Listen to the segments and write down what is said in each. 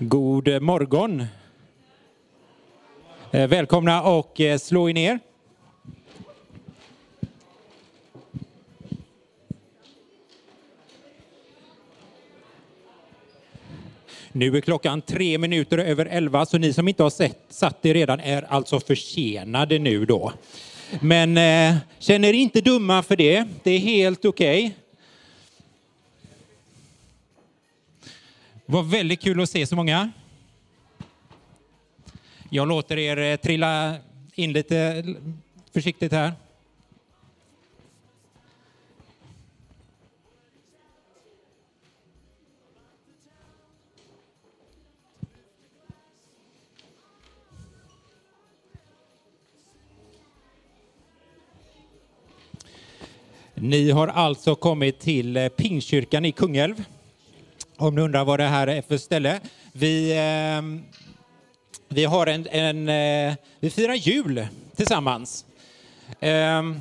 God eh, morgon. Eh, välkomna och eh, slå er ner. Nu är klockan tre minuter över elva, så ni som inte har sett, satt er redan är alltså försenade nu då. Men eh, känner er inte dumma för det, det är helt okej. Var väldigt kul att se så många. Jag låter er eh, trilla in lite försiktigt här. Ni har alltså kommit till Pingkyrkan Pingstkyrkan i Kungälv. Om ni undrar vad det här är för ställe. Vi, eh, vi, har en, en eh, vi firar jul tillsammans. Ehm, eh,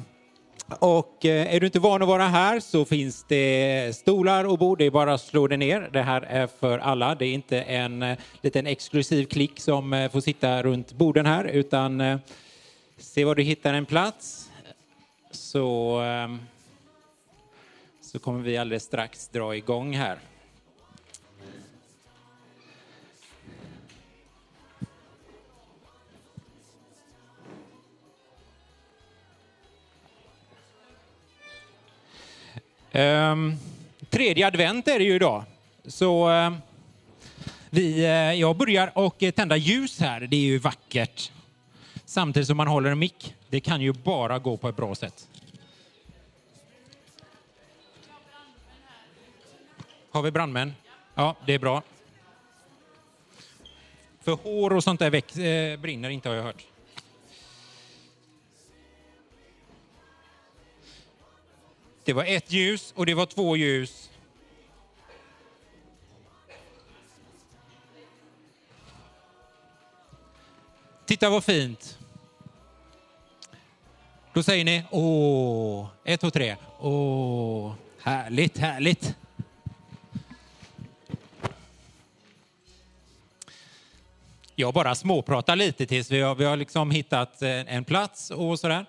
och är du inte van att vara här så finns det stolar och bord, det är bara att slå det ner. Det här är för alla, det är inte en eh, liten exklusiv klick som eh, får sitta runt borden här, utan eh, se var du hittar en plats så, ehm, så kommer vi alldeles strax dra igång här. Ehm, tredje advent är det ju idag. Så eh, vi, eh, jag börjar och eh, tända ljus här. Det är ju vackert. Samtidigt som man håller en mick. Det kan ju bara gå på ett bra sätt. Har vi brandmän? Ja, det är bra. För hår och sånt där väx, eh, brinner inte har jag hört. Det var ett ljus och det var två ljus. Titta vad fint. Då säger ni åh, ett, två, tre. Åh, härligt, härligt. Jag bara småpratar lite tills vi har, vi har liksom hittat en plats och sådär.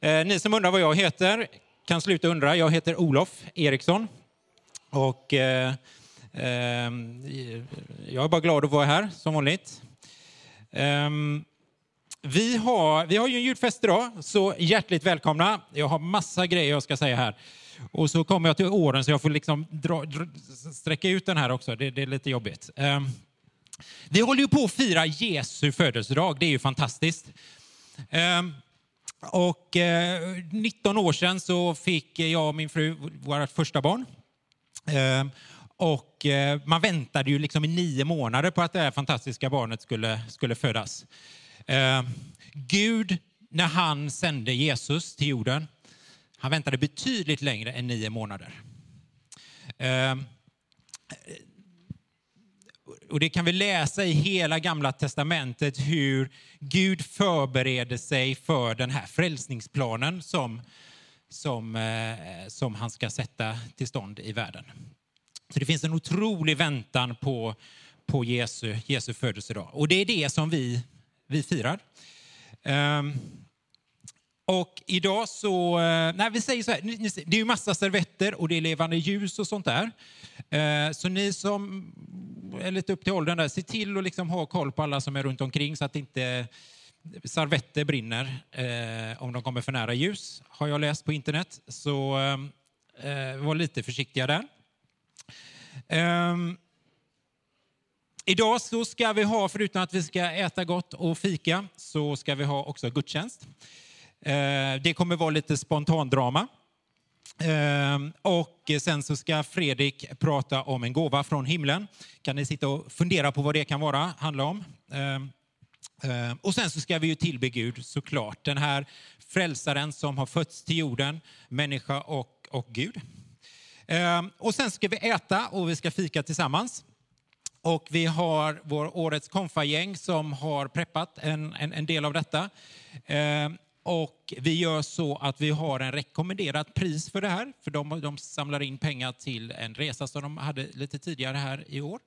Eh, ni som undrar vad jag heter kan sluta undra. Jag heter Olof Eriksson. Och, eh, eh, jag är bara glad att vara här, som vanligt. Eh, vi, har, vi har ju en julfest idag, så hjärtligt välkomna. Jag har massa grejer jag ska säga här. Och så kommer jag till åren, så jag får liksom dra, dra, sträcka ut den här också. Det, det är lite jobbigt. Ehm, vi håller ju på att fira Jesu födelsedag. Det är ju fantastiskt. Ehm, och eh, 19 år sedan så fick jag och min fru vårt första barn. Eh, och eh, man väntade ju liksom i nio månader på att det här fantastiska barnet skulle, skulle födas. Eh, Gud, när han sände Jesus till jorden, han väntade betydligt längre än nio månader. Ehm, och det kan vi läsa i hela gamla testamentet hur Gud förbereder sig för den här frälsningsplanen som, som, eh, som han ska sätta till stånd i världen. Så det finns en otrolig väntan på, på Jesu, Jesu födelsedag. Och det är det som vi, vi firar. Um, och idag så, eh, nej vi säger så här, det är ju massa servetter och det är levande ljus och sånt där. Eh, så ni som är lite upp till åldern där, se till att liksom ha koll på alla som är runt omkring så att inte servetter brinner eh, om de kommer för nära ljus, har jag läst på internet. Så var lite försiktiga där. Idag så ska vi ha, förutom att vi ska äta gott och fika, så ska vi ha också gudstjänst. Eh, det kommer vara lite spontandrama. Eh, och sen så ska Fredrik prata om en gåva från himlen. Kan ni sitta och fundera på vad det kan vara, handla om. Eh, och sen så ska vi ju tillbe Gud såklart. Den här frälsaren som har fötts till jorden, människa och, och Gud. Och sen ska vi äta och vi ska fika tillsammans. Och vi har vår årets konfagäng som har preppat en, en, en del av detta. Och vi gör så att vi har en rekommenderat pris för det här, för de, de samlar in pengar till en resa som de hade lite tidigare här i år.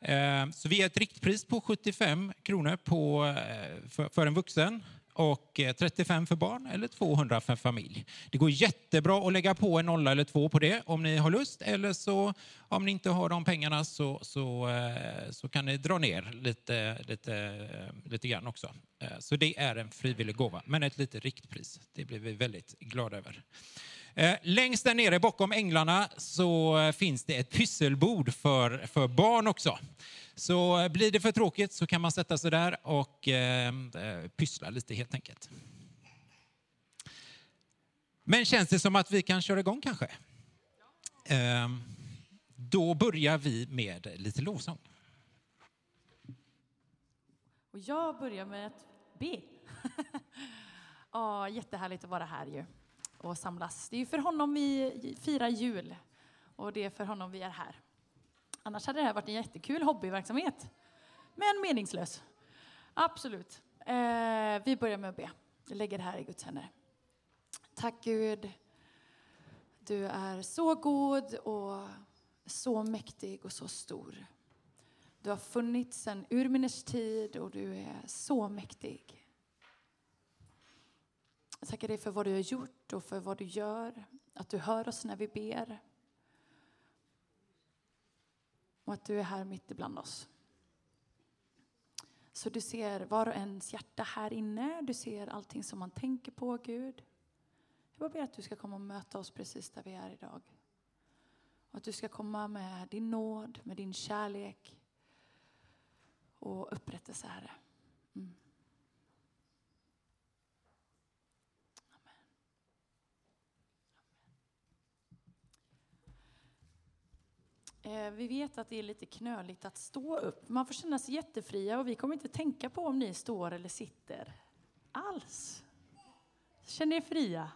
Eh, så vi har ett riktpris på 75 kronor på, eh, för, för en vuxen och eh, 35 för barn eller 200 för familj. Det går jättebra att lägga på en nolla eller två på det om ni har lust eller så om ni inte har de pengarna så, så, eh, så kan ni dra ner lite, lite, lite grann också. Eh, så det är en frivillig gåva, men ett litet riktpris. Det blir vi väldigt glada över. Längst där nere bakom änglarna så finns det ett pysselbord för, för barn också. Så eh, blir det för tråkigt så kan man sätta sig där och eh, eh, pyssla lite helt enkelt. Men känns det som att vi kan köra igång kanske? Eh, Då börjar vi med lite lovsång. Och jag börjar med att be. ja, jättehärligt att vara här ju och samlas. Det är ju för honom vi firar jul och det är för honom vi är här. Annars hade det här varit en jättekul hobbyverksamhet, men meningslös. Absolut. Eh, vi börjar med att be. Jag lägger det här i Guds händer. Tack Gud. Du är så god och så mäktig och så stor. Du har funnits sedan urminnes tid och du är så mäktig. Jag tackar dig för vad du har gjort och för vad du gör. Att du hör oss när vi ber. Och att du är här mitt ibland oss. Så du ser var och ens hjärta här inne. Du ser allting som man tänker på, Gud. Jag bara ber att du ska komma och möta oss precis där vi är idag. Och att du ska komma med din nåd, med din kärlek och upprättelse, Herre. Mm. Amen. Amen. Eh, Eh, vi vet att det är lite knöligt att stå upp. Man får känna sig jättefria och vi kommer inte tänka på om ni står eller sitter. Alls. Känn er fria.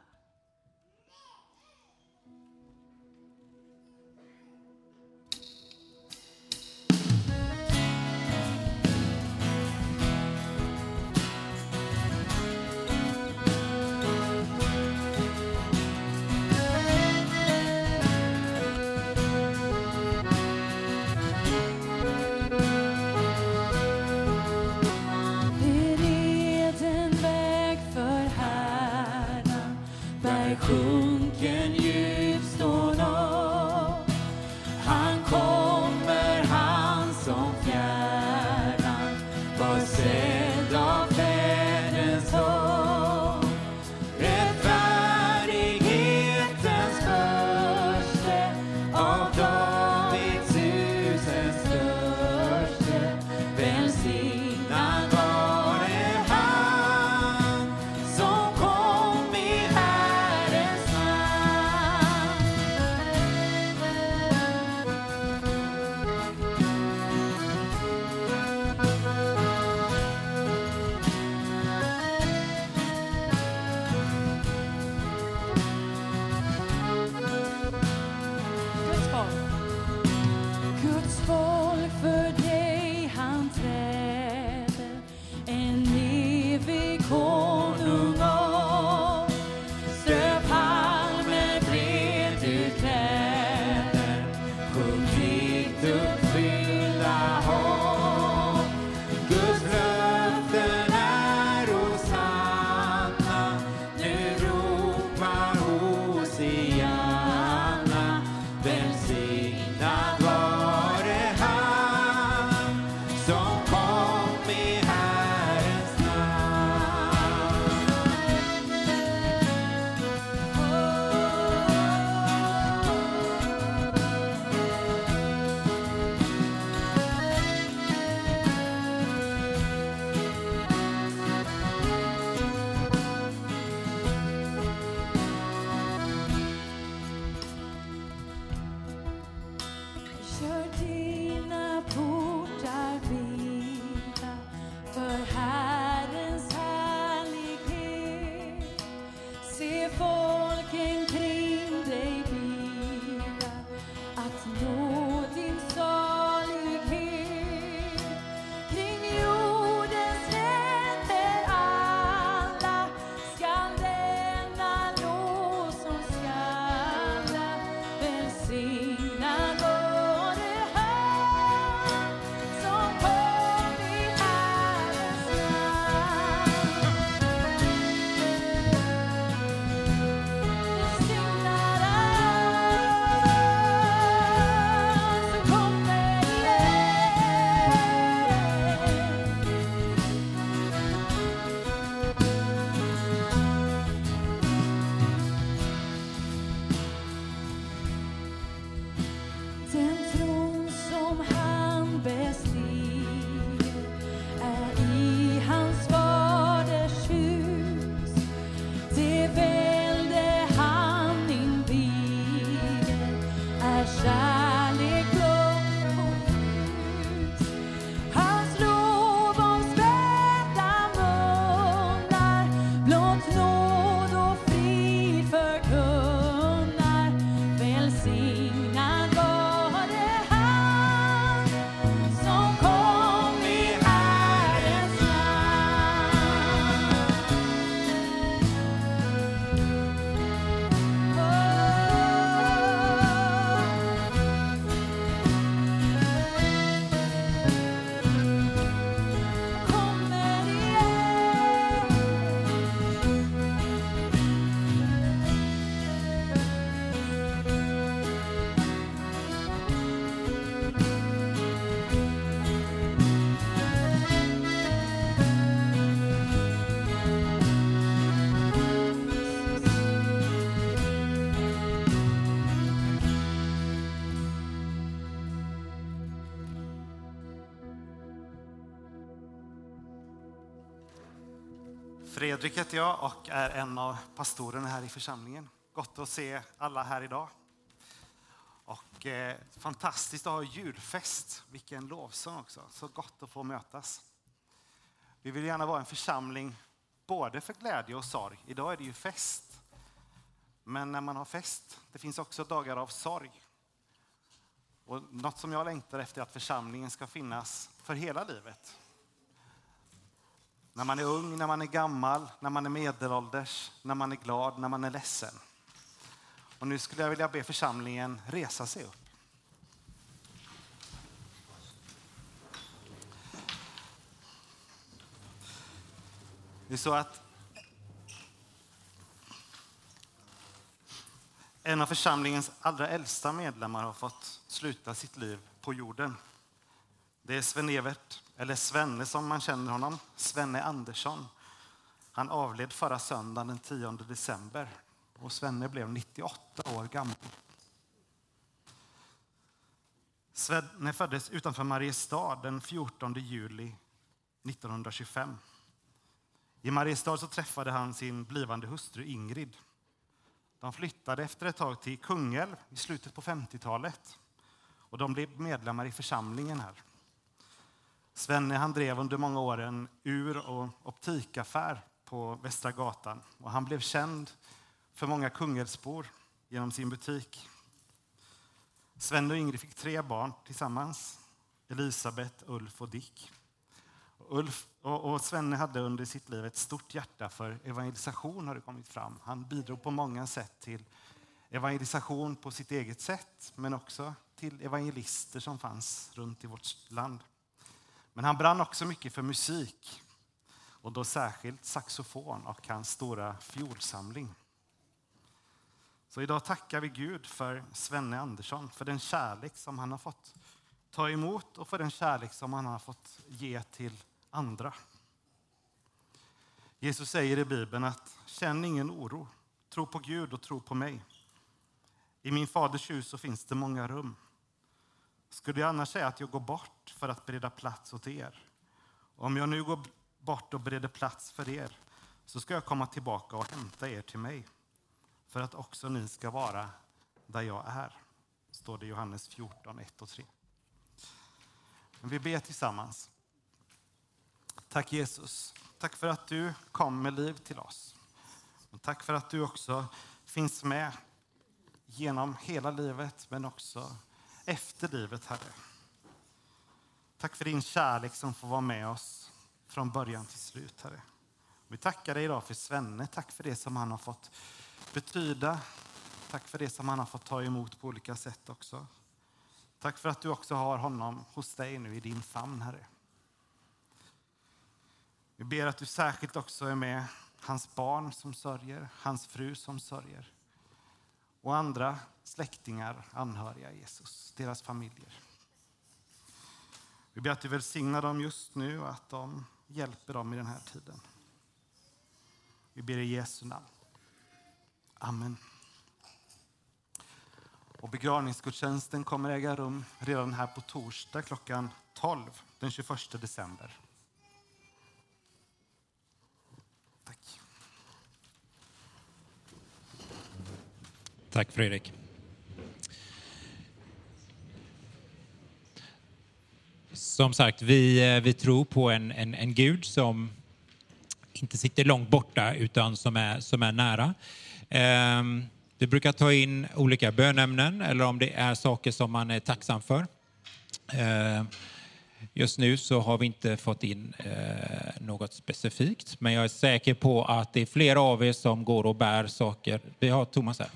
can you? Fredrik heter jag och är en av pastorerna här i församlingen. Gott att se alla här idag. Och eh, fantastiskt att ha julfest. Vilken lovsång också. Så gott att få mötas. Vi vill gärna vara en församling både för glädje och sorg. Idag är det ju fest. Men när man har fest, det finns också dagar av sorg. Och något som jag längtar efter är att församlingen ska finnas för hela livet. När man är ung, när man är gammal, när man är medelålders, när man är glad, när man är ledsen. Och nu skulle jag vilja be församlingen resa sig upp. Det är så att en av församlingens allra äldsta medlemmar har fått sluta sitt liv på jorden. Det är Sven-Evert, eller Svenne som man känner honom, Svenne Andersson. Han avled förra söndagen den 10 december och Svenne blev 98 år gammal. Svenne föddes utanför Mariestad den 14 juli 1925. I Mariestad så träffade han sin blivande hustru Ingrid. De flyttade efter ett tag till Kungälv i slutet på 50-talet och de blev medlemmar i församlingen här. Svenne han drev under många år en ur och optikaffär på Västra gatan och han blev känd för många Kungälvsbor genom sin butik. Svenne och Ingrid fick tre barn tillsammans, Elisabet, Ulf och Dick. Ulf och Svenne hade under sitt liv ett stort hjärta för evangelisation har det kommit fram. Han bidrog på många sätt till evangelisation på sitt eget sätt men också till evangelister som fanns runt i vårt land. Men han brann också mycket för musik och då särskilt saxofon och hans stora fiolsamling. Så idag tackar vi Gud för Svenne Andersson, för den kärlek som han har fått ta emot och för den kärlek som han har fått ge till andra. Jesus säger i Bibeln att känn ingen oro, tro på Gud och tro på mig. I min faders hus så finns det många rum. Skulle jag annars säga att jag går bort för att bereda plats åt er? Om jag nu går bort och bereder plats för er så ska jag komma tillbaka och hämta er till mig för att också ni ska vara där jag är. Står det i Johannes 14, 1 och 3. Men vi ber tillsammans. Tack Jesus. Tack för att du kom med liv till oss. Och tack för att du också finns med genom hela livet men också efter livet, Herre. Tack för din kärlek som får vara med oss från början till slut, Herre. Vi tackar dig idag för Svenne. Tack för det som han har fått betyda. Tack för det som han har fått ta emot på olika sätt också. Tack för att du också har honom hos dig nu i din famn, Herre. Vi ber att du särskilt också är med hans barn som sörjer, hans fru som sörjer och andra släktingar, anhöriga Jesus, deras familjer. Vi ber att du välsignar dem just nu och att de hjälper dem i den här tiden. Vi ber i Jesu namn. Amen. Och begravningsgudstjänsten kommer äga rum redan här på torsdag klockan 12 den 21 december. Tack. Tack Fredrik. Som sagt, vi, eh, vi tror på en, en, en Gud som inte sitter långt borta utan som är, som är nära. Ehm, vi brukar ta in olika bönämnen eller om det är saker som man är tacksam för. Ehm, just nu så har vi inte fått in eh, något specifikt, men jag är säker på att det är flera av er som går och bär saker. Vi har Thomas här.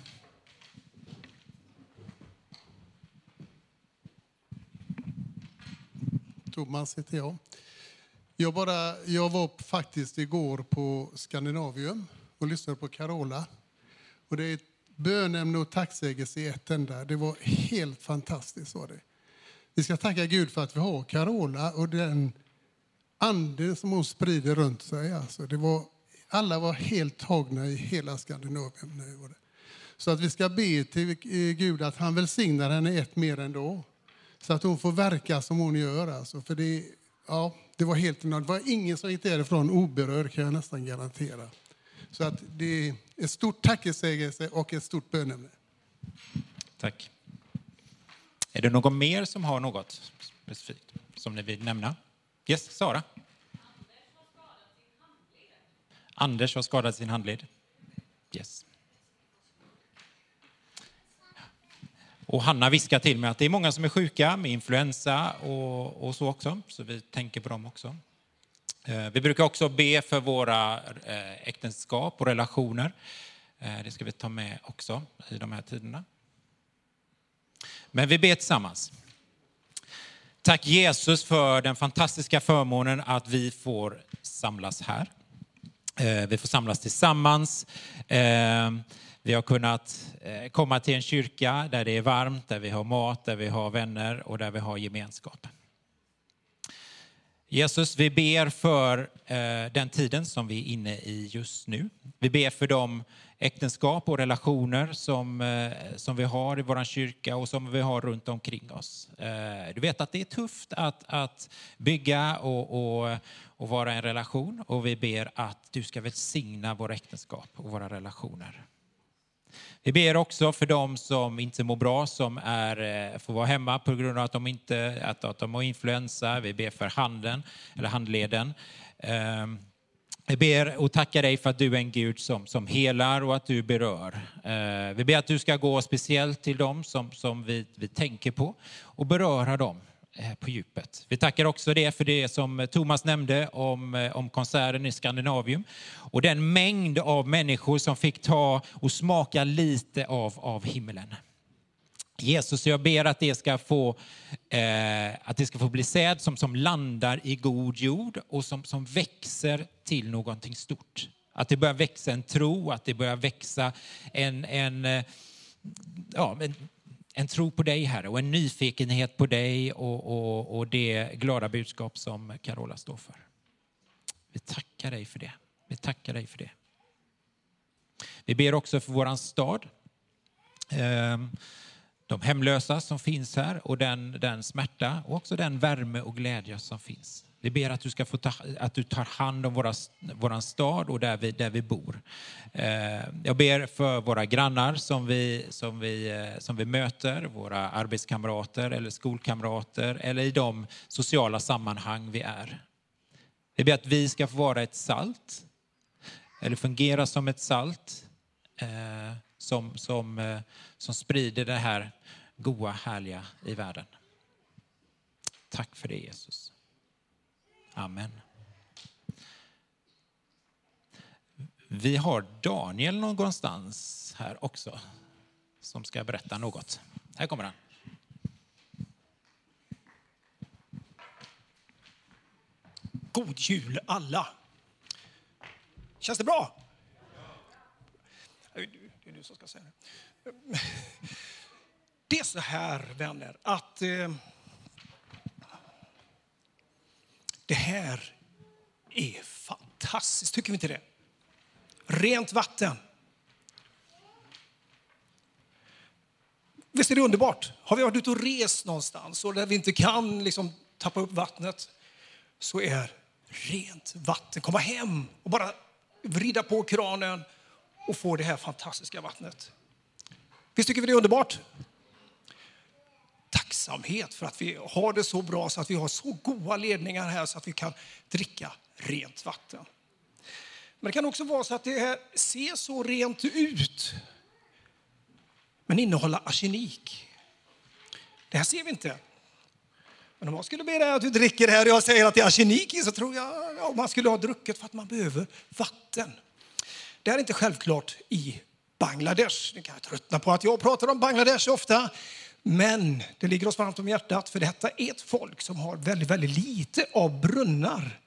Thomas heter jag. Jag, bara, jag var faktiskt igår på Skandinavium och lyssnade på Carola. Och det är ett bönämne och tacksägelse i ett enda. Det var helt fantastiskt. Var det. Vi ska tacka Gud för att vi har Carola och den anden som hon sprider runt sig. Alltså, det var, alla var helt tagna i hela Skandinavien. Nu var det. Så att vi ska be till Gud att han välsignar henne ett mer än då. Så att hon får verka som hon gör. Alltså. För det, ja, det var helt enormt. Det var ingen som gick därifrån oberörd kan jag nästan garantera. Så att det är ett stort tacksägelse och ett stort bönämne. Tack. Är det någon mer som har något specifikt som ni vill nämna? Yes, Sara? Anders har skadat sin handled. Yes. Och Hanna viskar till mig att det är många som är sjuka med influensa och, och så också, så vi tänker på dem också. Eh, Vi brukar också be för våra eh, äktenskap och relationer. Eh, Det ska vi ta med också i de här tiderna. Men vi ber tillsammans. Tack Jesus för den fantastiska förmånen att vi får samlas här. Eh, vi får samlas tillsammans. Eh, vi har kunnat eh, komma till en kyrka där det är varmt, där vi har mat, där vi har vänner och där vi har gemenskap. Jesus, vi ber för eh, den tiden som vi är inne i just nu. Vi ber för de äktenskap och relationer som, eh, som vi har i vår kyrka och som vi har runt omkring oss. Du vet att det är tufft att, att bygga och, och, och vara i en relation och vi ber att du ska välsigna våra äktenskap och våra relationer. Vi ber också för dem som inte mår bra, som är, eh, får vara hemma på grund av att de, inte, att, att de har influensa. Vi ber för handen, eller handleden. Ehm, vi ber och tackar dig för att du är en Gud som, som helar och att du berör. Ehm, vi ber att du ska gå speciellt till dem som, som vi, vi tänker på och beröra dem Eh, på djupet. Vi tackar också det för det som Thomas nämnde om, eh, om konserten i Skandinavium och den mängd av människor som fick ta och smaka lite av, av himlen. Jesus, jag ber att det ska få, eh, att det ska få bli säd som, som landar i god jord och som, som växer till någonting stort. Att det börjar växa en tro, att det börjar växa en, en, eh, ja, en, en tro på dig, Herre, och en nyfikenhet på dig och, och, och det glada budskap som Carola står för. Vi tackar dig för det. Vi tackar dig för det. Vi ber också för våran stad. Ehm, de hemlösa som finns här och den, den smärta och också den värme och glädje som finns. Vi ber att du, ska få ta, att du tar hand om våra, våran stad och där vi, där vi bor. Eh, jag ber för våra grannar som vi, som, vi, eh, som vi möter, våra arbetskamrater eller skolkamrater eller i de sociala sammanhang vi är. Vi ber att vi ska få vara ett salt, eller fungera som ett salt eh, som, som, som sprider det här goa, härliga i världen. Tack för det Jesus. Amen. Vi har Daniel någonstans här också som ska berätta något. Här kommer han. God jul alla! Känns det bra? Det är du som ska säga det. Det är så här, vänner, att eh, det här är fantastiskt. Tycker vi inte det? Rent vatten. Visst är det underbart? Har vi varit ute och rest någonstans och där vi inte kan liksom tappa upp vattnet så är rent vatten, komma hem och bara vrida på kranen och få det här fantastiska vattnet. Visst tycker vi det är underbart? Tacksamhet för att vi har det så bra så att vi har så goda ledningar här så att vi kan dricka rent vatten. Men det kan också vara så att det här ser så rent ut men innehåller arsenik. Det här ser vi inte. Men om jag skulle be dig att du dricker det här och jag säger att det är arsenik i så tror jag ja, man skulle ha druckit för att man behöver vatten. Det är inte självklart i Bangladesh. Ni kan tröttna på att jag pratar om Bangladesh ofta. Men det ligger oss varmt om hjärtat för detta är ett folk som har väldigt, väldigt lite av brunnar.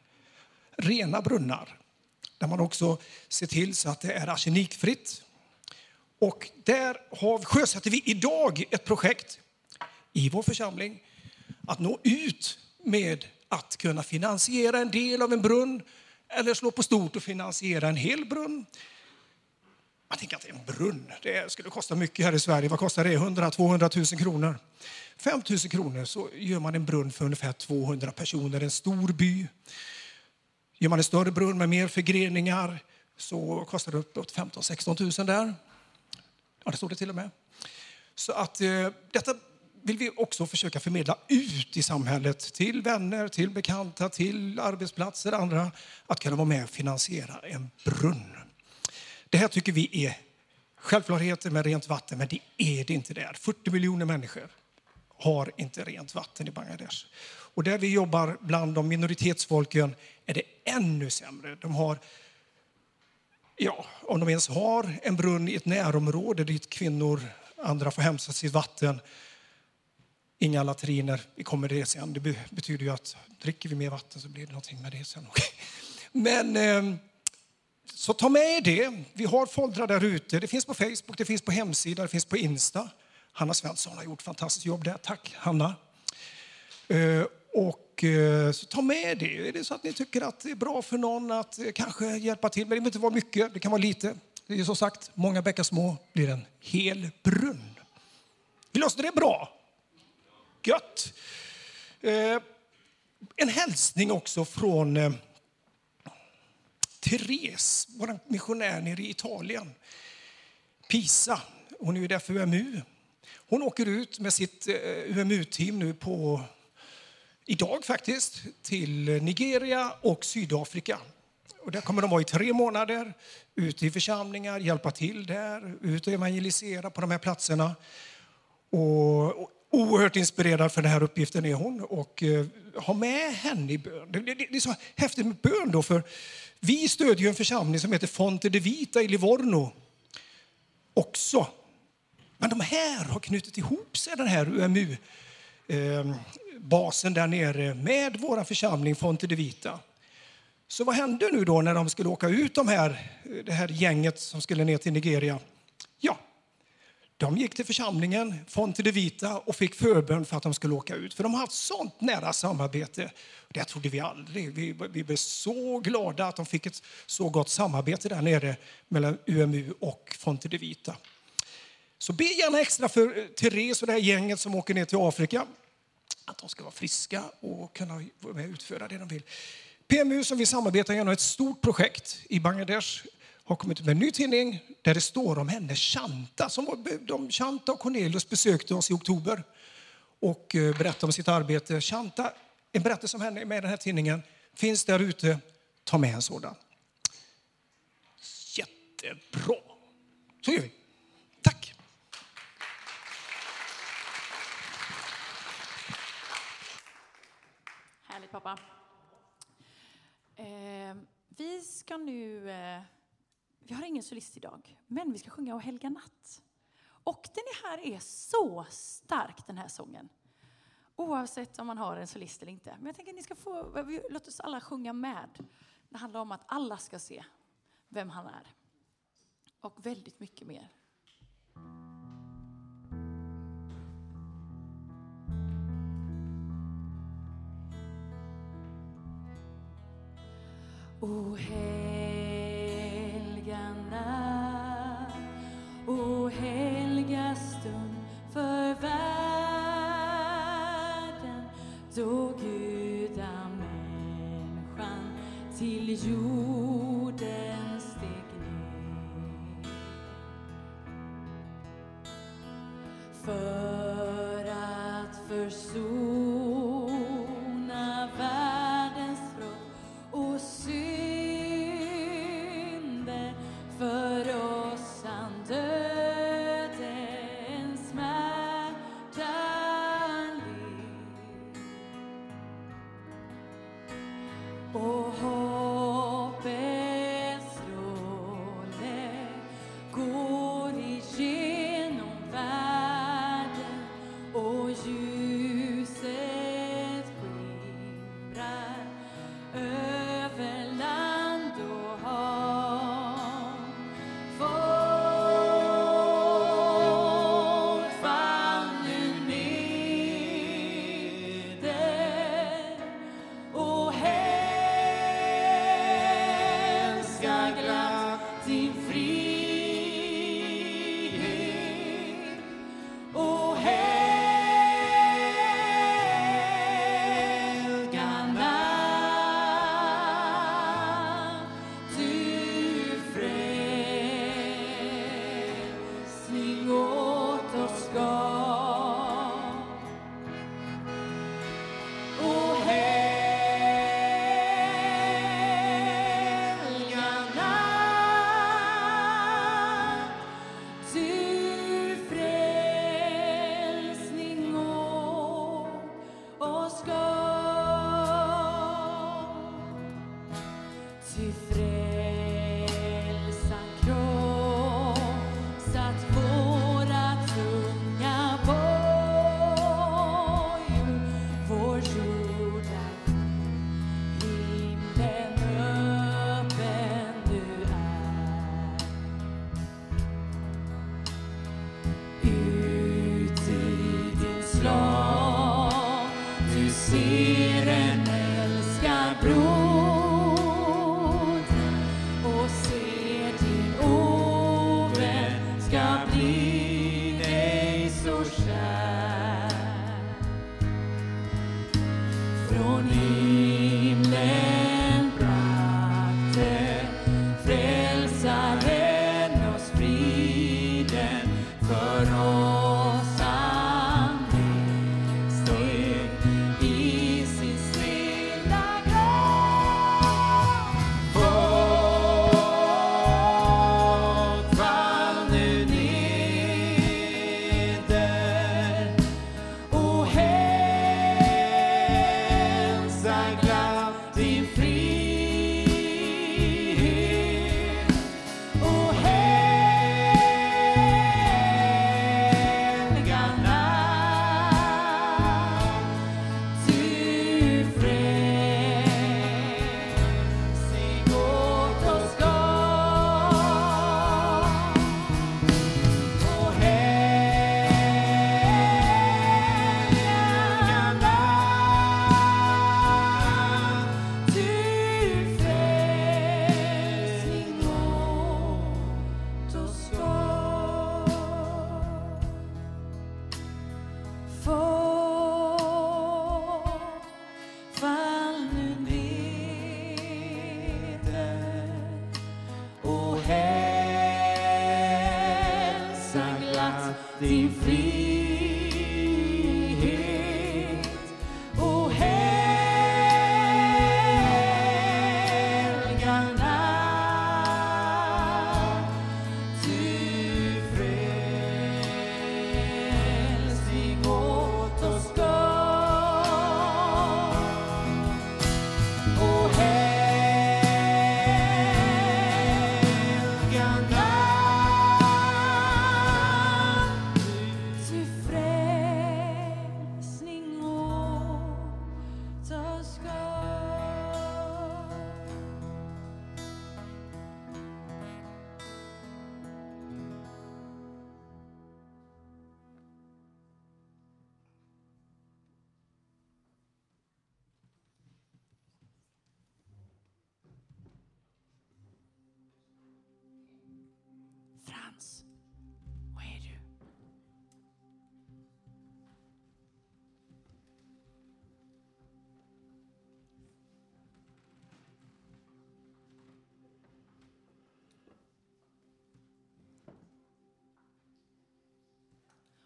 Rena brunnar. Där man också ser till så att det är arsenikfritt. Och där har, sjösätter vi idag ett projekt i vår församling att nå ut med att kunna finansiera en del av en brunn eller slå på stort och finansiera en hel brunn. Man tänker att en brunn, det skulle kosta mycket här i Sverige. Vad kostar det? 100-200 000 kronor. 5 000 kronor så gör man en brunn för ungefär 200 personer, en stor by. Gör man en större brunn med mer förgreningar så kostar det uppåt 15 16 000 där. Ja, det står det till och med. Så att eh, detta vill vi också försöka förmedla ut i samhället till vänner, till bekanta, till arbetsplatser, andra att kunna vara med och finansiera en brunn. Det här tycker vi är självklarheter med rent vatten, men det är det inte där. 40 miljoner människor har inte rent vatten i Bangladesh. Och där vi jobbar bland de minoritetsfolken är det ännu sämre. De har, ja, om de ens har en brunn i ett närområde dit kvinnor andra får hämta sitt vatten. Inga latriner, vi kommer det sen. Det betyder ju att dricker vi mer vatten så blir det någonting med det sen. Men ehm, så ta med det. Vi har foldrar där ute. Det finns på Facebook, det finns på hemsidan, det finns på Insta. Hanna Svensson har gjort fantastiskt jobb där. Tack Hanna. Eh, och eh, så ta med det. Är det så att ni tycker att det är bra för någon att eh, kanske hjälpa till, men det behöver inte vara mycket, det kan vara lite. Det är som sagt, många bäckar små blir en hel brunn. Vi löste det bra. Gött. En hälsning också från Therese, vår missionär nere i Italien. Pisa. Hon är ju där för UMU. Hon åker ut med sitt eh, UMU-team nu på idag faktiskt till Nigeria och Sydafrika. Och där kommer de vara i tre månader, ute i församlingar, hjälpa till där, ut och evangelisera på de här platserna. Och, och oerhört inspirerad för den här uppgiften är hon och eh, ha med henne i bön. Det, det, det, är så häftigt med bön då, för vi stödjer en församling som heter Fonte de Vita i Livorno också. Men de här har knutit ihop sig, den här UMU eh, basen där nere med vår församling Fonte de Vita. Så vad hände nu då när de skulle åka ut, de här, det här gänget som skulle ner till Nigeria? De gick till församlingen Fonte de Vita och fick förbön för att de skulle åka ut. För de har haft sånt nära samarbete. Det trodde vi aldrig. Vi, vi blev så glada att de fick ett så gott samarbete där nere mellan UMU och Fonte de Vita. Så be gärna extra för eh, Therese och det här gänget som åker ner till Afrika att de ska vara friska och kunna vara med och utföra det de vill. PMU som vi samarbetar genom ett stort projekt i Bangladesh har kommit med en ny tidning där det står om henne Chanta. Som de, Chanta och Cornelius besökte oss i oktober och eh, berättade om sitt arbete. Chanta, en berättelse om henne är med i den här tidningen. Finns där ute. Ta med en sådan. Jättebra. Så gör vi. Tack. Härligt, pappa. Eh, vi ska nu... Eh, vi har ingen solist idag, men vi ska sjunga O helga natt. Och den här är så stark, den här sången. Oavsett om man har en solist eller inte. Men jag tänker att ni ska få... Låt oss alla sjunga med. Det handlar om att alla ska se vem han är. Och väldigt mycket mer. Oh, o hey stanna. O helga stund för världen då gudamänniskan till jorden Från himlen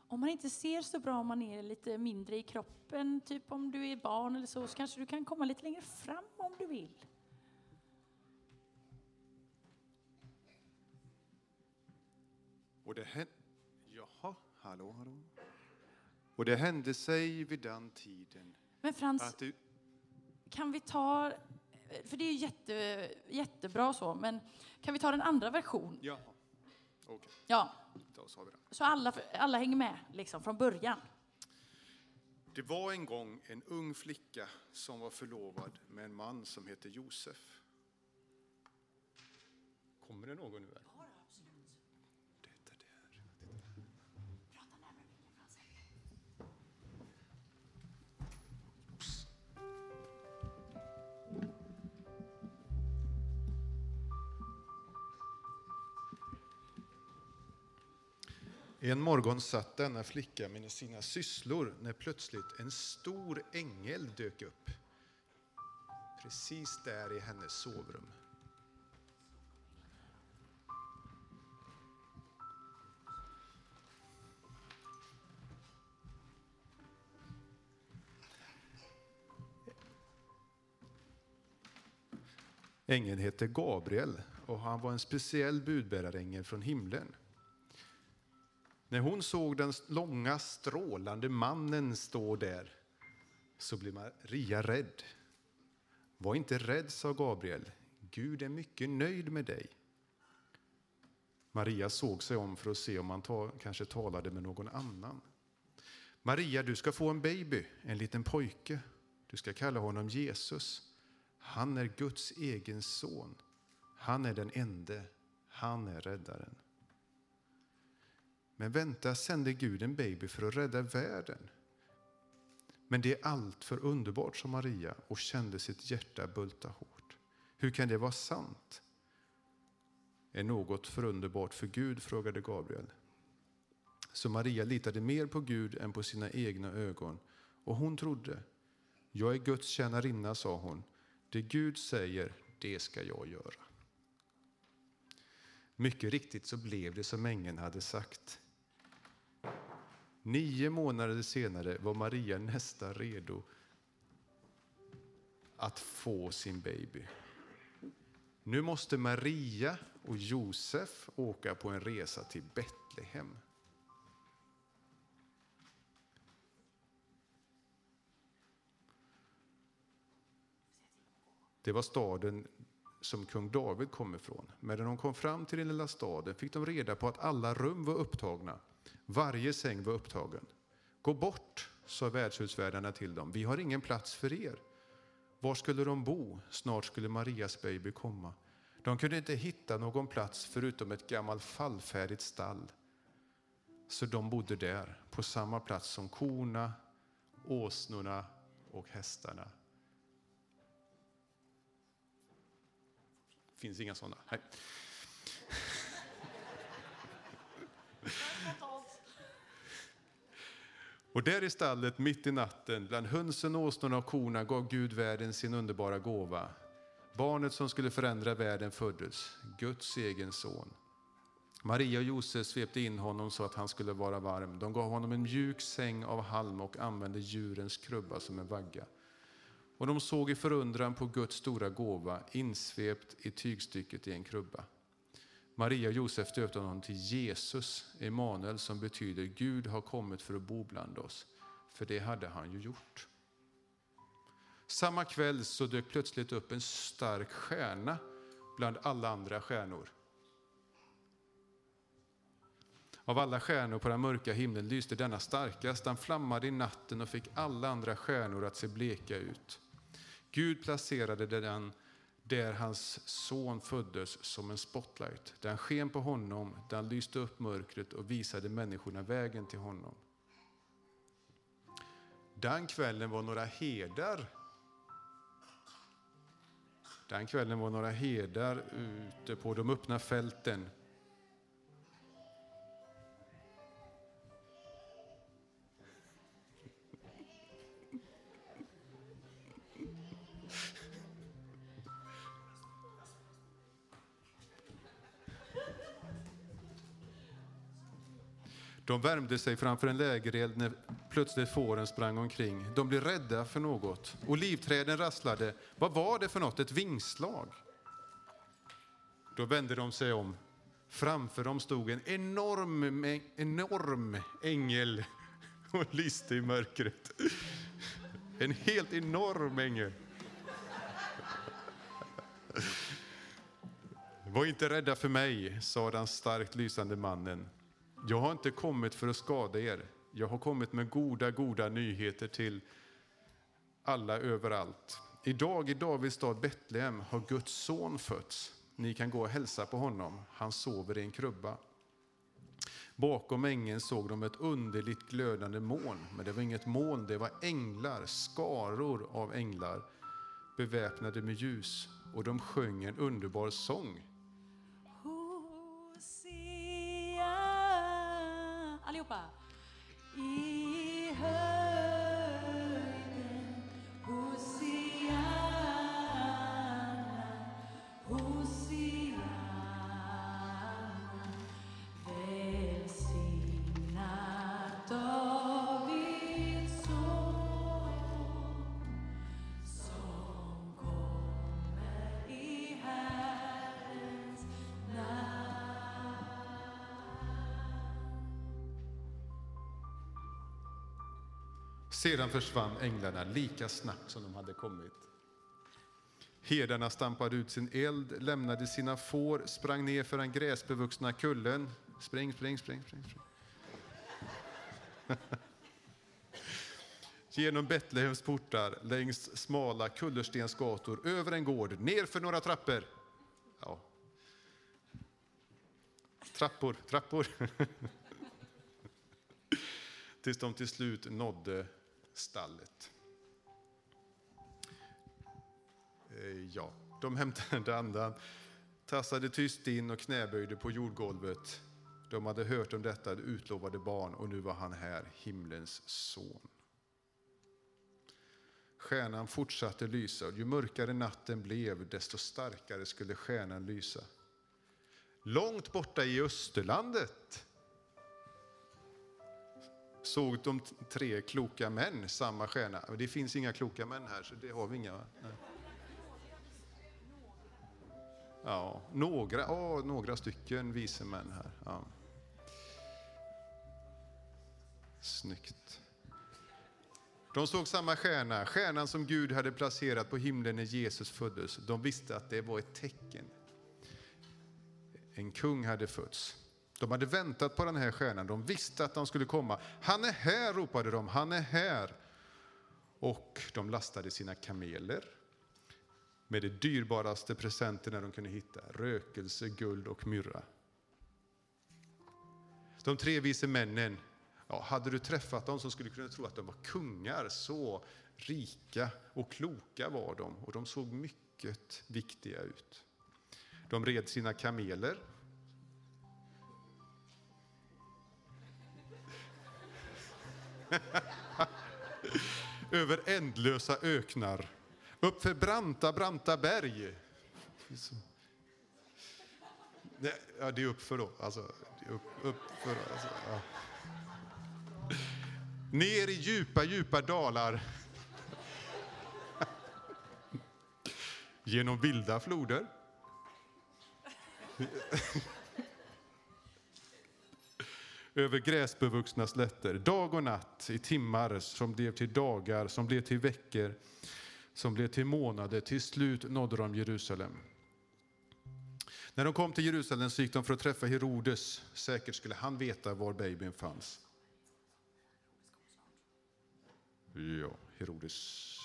Om man inte ser så bra om man är lite mindre i kroppen, typ om du är barn eller så, så kanske du kan komma lite längre fram om du vill. Och det hände... Jaha, hallå, hallå. Och det hände sig vid den tiden Men Frans, du... kan vi ta, för det är jätte, jättebra så, men kan vi ta den andra versionen? Jaha, okej, Ja, då sa vi det. så alla, alla hänger med liksom från början. Det var en gång en ung flicka som var förlovad med en man som hette Josef. Kommer det någon nu? Här? En morgon satt denna flicka med sina sysslor när plötsligt en stor ängel dök upp. Precis där i hennes sovrum. Ängeln hette Gabriel och han var en speciell budbärarängel från himlen. När hon såg den långa strålande mannen stå där så blev Maria rädd. Var inte rädd, sa Gabriel. Gud är mycket nöjd med dig. Maria såg sig om för att se om han ta, kanske talade med någon annan. Maria, du ska få en baby, en liten pojke. Du ska kalla honom Jesus. Han är Guds egen son. Han är den ende. Han är räddaren. Men vänta, sände Gud en baby för att rädda världen. Men det är allt för underbart, som Maria och kände sitt hjärta bulta hårt. Hur kan det vara sant? Är något för underbart för Gud? frågade Gabriel. Så Maria litade mer på Gud än på sina egna ögon, och hon trodde. Jag är Guds tjänarinna, sa hon. Det Gud säger, det ska jag göra. Mycket riktigt så blev det som ängeln hade sagt. Nio månader senare var Maria nästan redo att få sin baby. Nu måste Maria och Josef åka på en resa till Betlehem. Det var staden som kung David kom ifrån. Men när de kom fram till den lilla staden fick de reda på att alla rum var upptagna. Varje säng var upptagen. Gå bort, sa värdshusvärdarna till dem. Vi har ingen plats för er. Var skulle de bo? Snart skulle Marias baby komma. De kunde inte hitta någon plats förutom ett gammalt fallfärdigt stall. Så de bodde där, på samma plats som korna, åsnorna och hästarna. finns inga sådana. Nej. Och där i stallet, mitt i natten, bland hönsen, åsnorna och korna gav Gud världen sin underbara gåva. Barnet som skulle förändra världen föddes, Guds egen son. Maria och Josef svepte in honom så att han skulle vara varm. De gav honom en mjuk säng av halm och använde djurens krubba som en vagga. Och de såg i förundran på Guds stora gåva insvept i tygstycket i en krubba. Maria och Josef döpte honom till Jesus, Emanuel, som betyder Gud har kommit för att bo bland oss. För det hade han ju gjort. Samma kväll så dök plötsligt upp en stark stjärna bland alla andra stjärnor. Av alla stjärnor på den mörka himlen lyste denna starkast. Den flammade i natten och fick alla andra stjärnor att se bleka ut. Gud placerade den där hans son föddes som en spotlight. Den sken på honom, den lyste upp mörkret och visade människorna vägen till honom. Den kvällen var några herdar den kvällen var några herdar ute på de öppna fälten De värmde sig framför en lägereld när plötsligt fåren sprang omkring. De blev rädda för något. Olivträden rasslade. Vad var det för något? Ett vingslag? Då vände de sig om. Framför dem stod en enorm, enorm ängel och lyste i mörkret. En helt enorm ängel. Var inte rädda för mig, sa den starkt lysande mannen. Jag har inte kommit för att skada er. Jag har kommit med goda, goda nyheter till alla överallt. Idag i Davids stad Betlehem har Guds son fötts. Ni kan gå och hälsa på honom. Han sover i en krubba. Bakom ängeln såg de ett underligt glödande moln. Men det var inget moln, det var änglar, skaror av änglar beväpnade med ljus. Och de sjöng en underbar sång. 吧，一和。Sedan försvann änglarna lika snabbt som de hade kommit. Herdarna stampade ut sin eld, lämnade sina får, sprang ner för den gräsbevuxna kullen. Spring, spring, spring, spring. spring. Genom Betlehems portar, längs smala kullerstensgator, över en gård, ner för några trappor. Ja. Trappor, trappor. Tills de till slut nådde stallet. Eh, ja, de hämtade andan, tassade tyst in och knäböjde på jordgolvet. De hade hört om detta utlovade barn och nu var han här, himlens son. Stjärnan fortsatte lysa och ju mörkare natten blev, desto starkare skulle stjärnan lysa. Långt borta i Österlandet såg de tre kloka män samma stjärna. Men Det finns inga kloka män här, så det har vi inga. Nej. Ja, några, oh, några stycken vise män här. Ja. Snyggt. De såg samma stjärna, stjärnan som Gud hade placerat på himlen när Jesus föddes. De visste att det var ett tecken. En kung hade fötts. De hade väntat på den här stjärnan, de visste att de skulle komma. Han är här, ropade de, han är här. Och de lastade sina kameler med de dyrbaraste presenterna de kunde hitta, rökelse, guld och myrra. De tre vise männen, ja, hade du träffat dem så skulle du kunna tro att de var kungar. Så rika och kloka var de och de såg mycket viktiga ut. De red sina kameler. Över ändlösa öknar, uppför branta, branta berg. Nej, ja, det är uppför då. Alltså, upp, uppför, alltså, ja. Ner i djupa, djupa dalar. Genom vilda floder. Över gräsbevuxna slätter, dag och natt, i timmar som blev till dagar, som blev till veckor, som blev till månader. Till slut nådde de Jerusalem. När de kom till Jerusalem så gick de för att träffa Herodes. Säkert skulle han veta var babyn fanns. Ja, Herodes.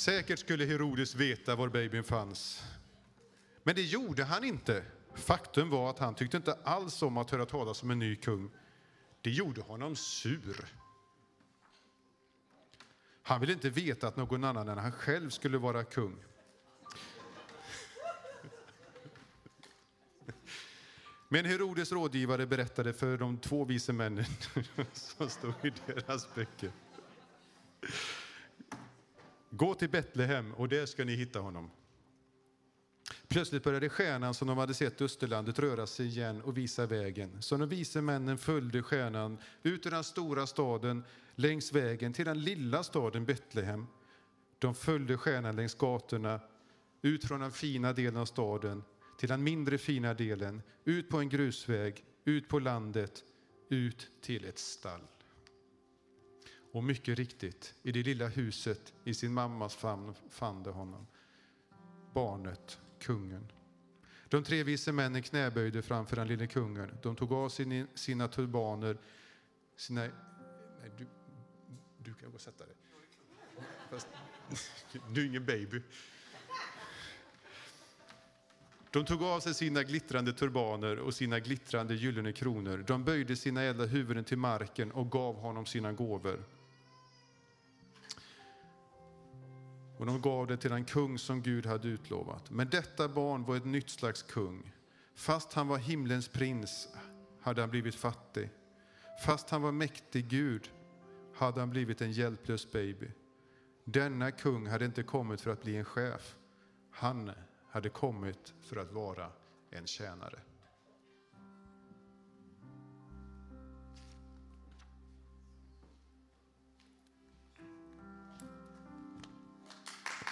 Säkert skulle Herodes veta var babyn fanns. Men det gjorde han inte. Faktum var att han tyckte inte alls om att höra talas om en ny kung. Det gjorde honom sur. Han ville inte veta att någon annan än han själv skulle vara kung. Men Herodes rådgivare berättade för de två vise männen som stod i deras böcker. Gå till Betlehem och där ska ni hitta honom. Plötsligt började stjärnan som de hade sett i Österlandet röra sig igen och visa vägen. Så de vise männen följde stjärnan ut ur den stora staden längs vägen till den lilla staden Betlehem. De följde stjärnan längs gatorna, ut från den fina delen av staden till den mindre fina delen, ut på en grusväg, ut på landet, ut till ett stall. Och mycket riktigt, i det lilla huset i sin mammas famn fann de honom. Barnet, kungen. De tre vise männen knäböjde framför den lille kungen. De tog av sin, sina turbaner, sina... Nej, du, du kan gå och sätta dig. Fast, du är ingen baby. De tog av sig sina glittrande turbaner och sina glittrande gyllene kronor. De böjde sina ädla huvuden till marken och gav honom sina gåvor. Och de gav det till den kung som Gud hade utlovat. Men detta barn var ett nytt slags kung. Fast han var himlens prins hade han blivit fattig. Fast han var mäktig Gud hade han blivit en hjälplös baby. Denna kung hade inte kommit för att bli en chef. Han hade kommit för att vara en tjänare.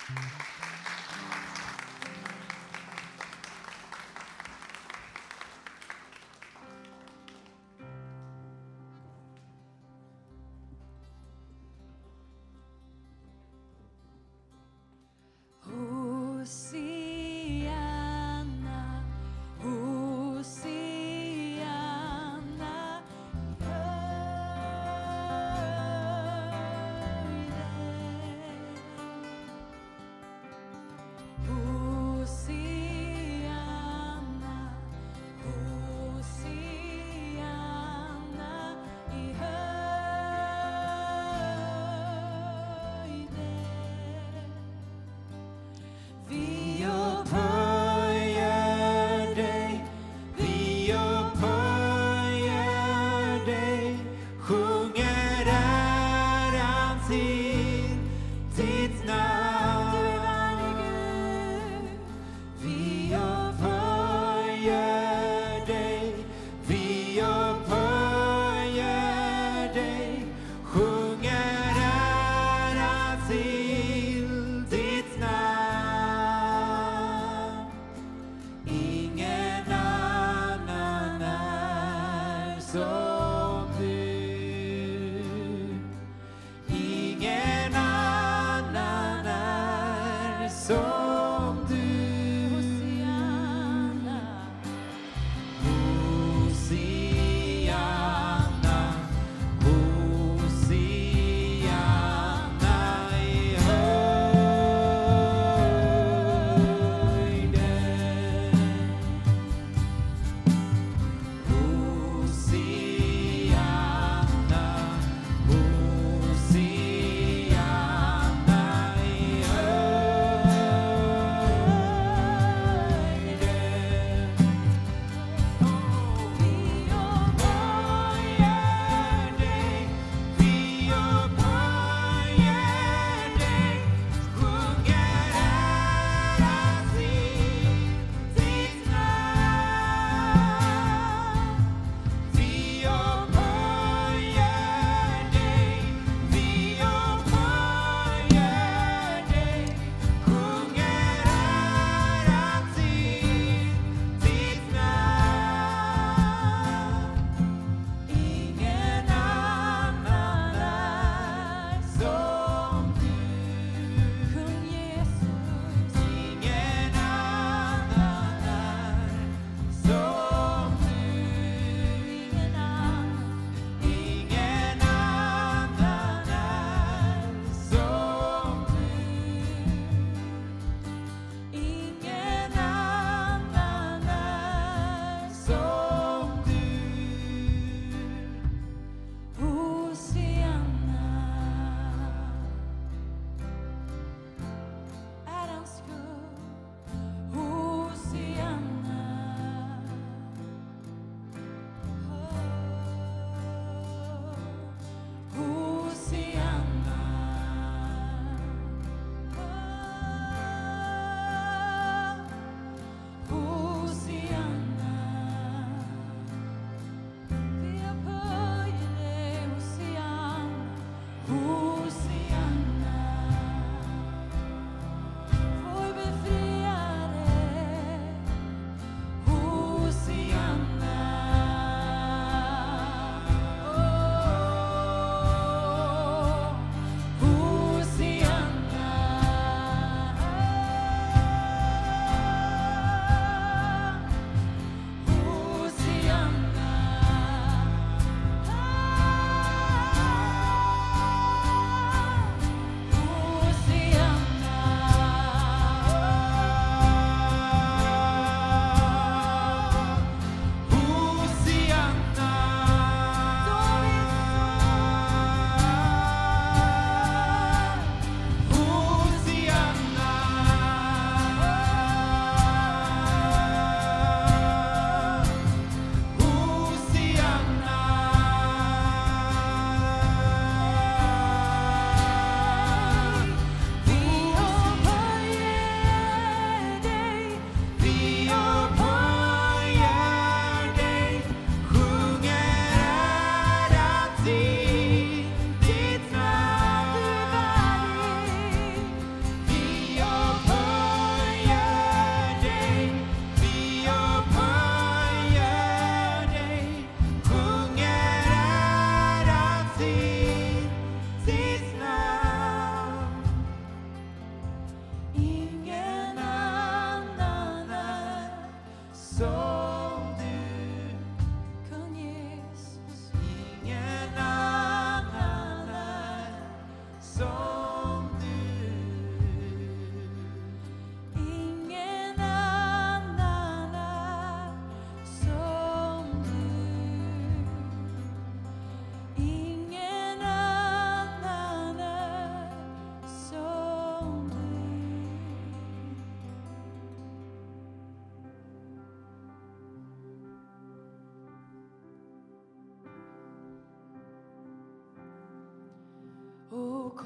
Som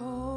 Och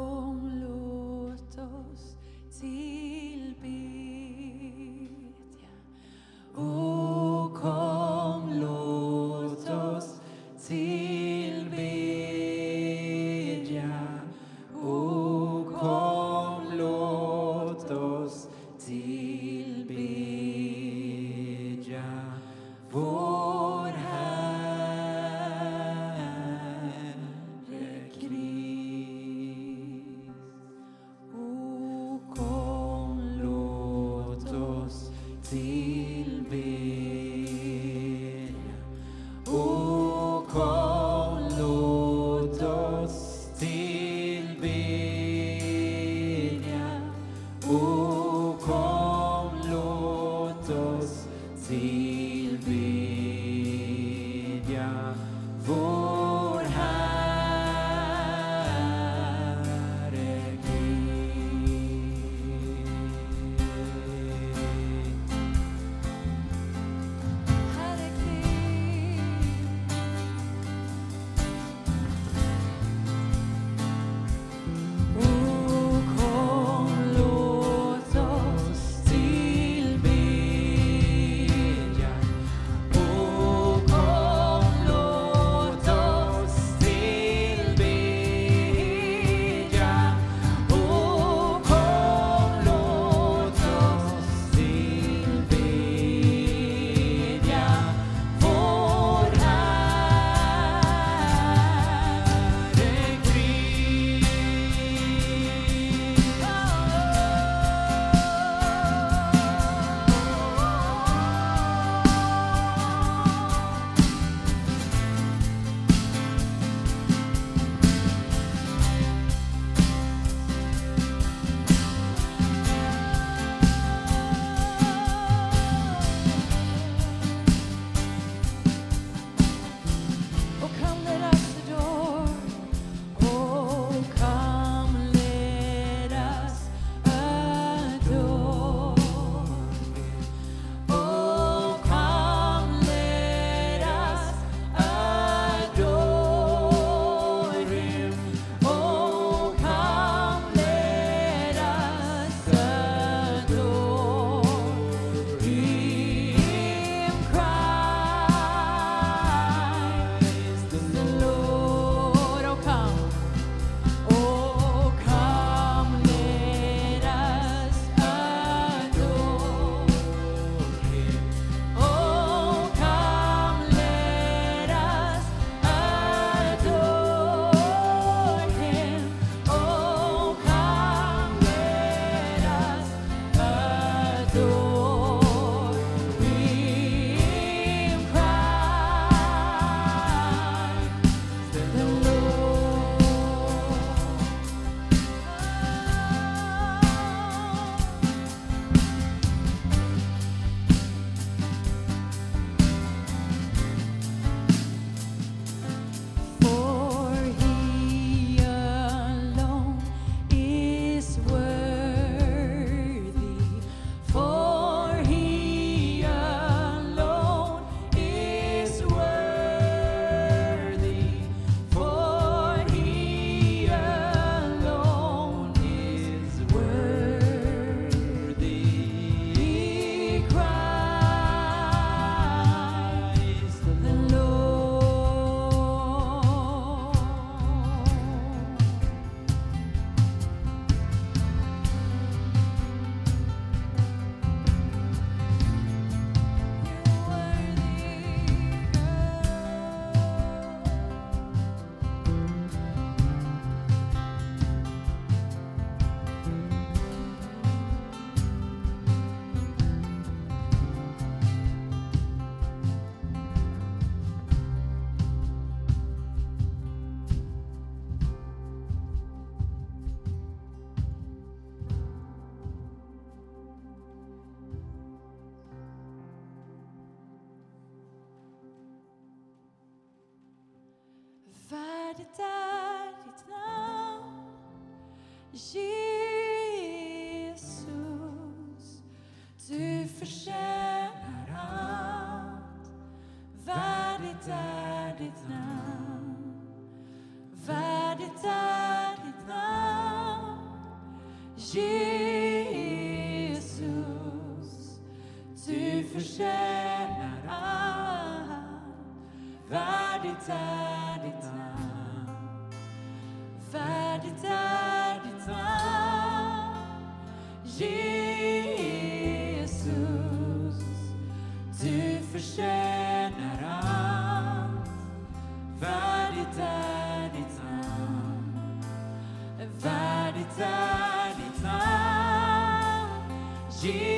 Jesus.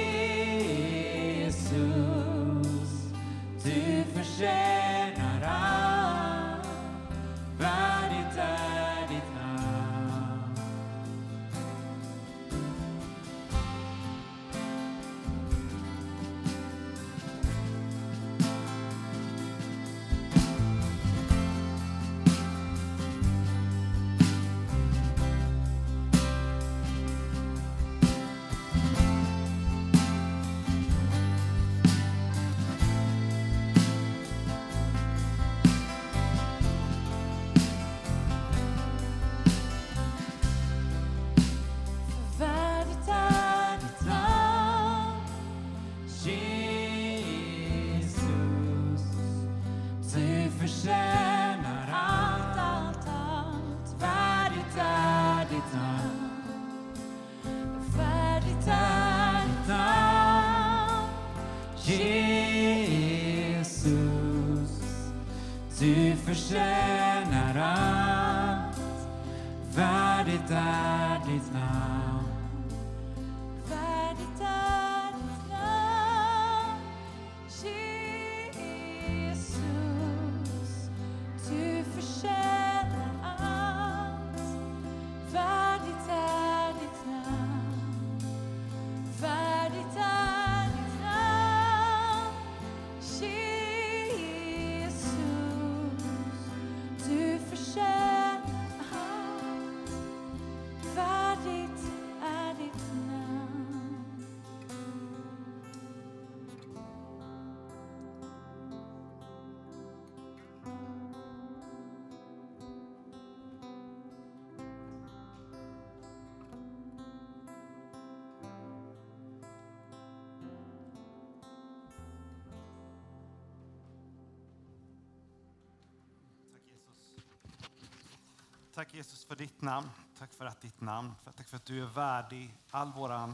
Tack Jesus för ditt namn. Tack för att ditt namn, tack för att du är värdig all vår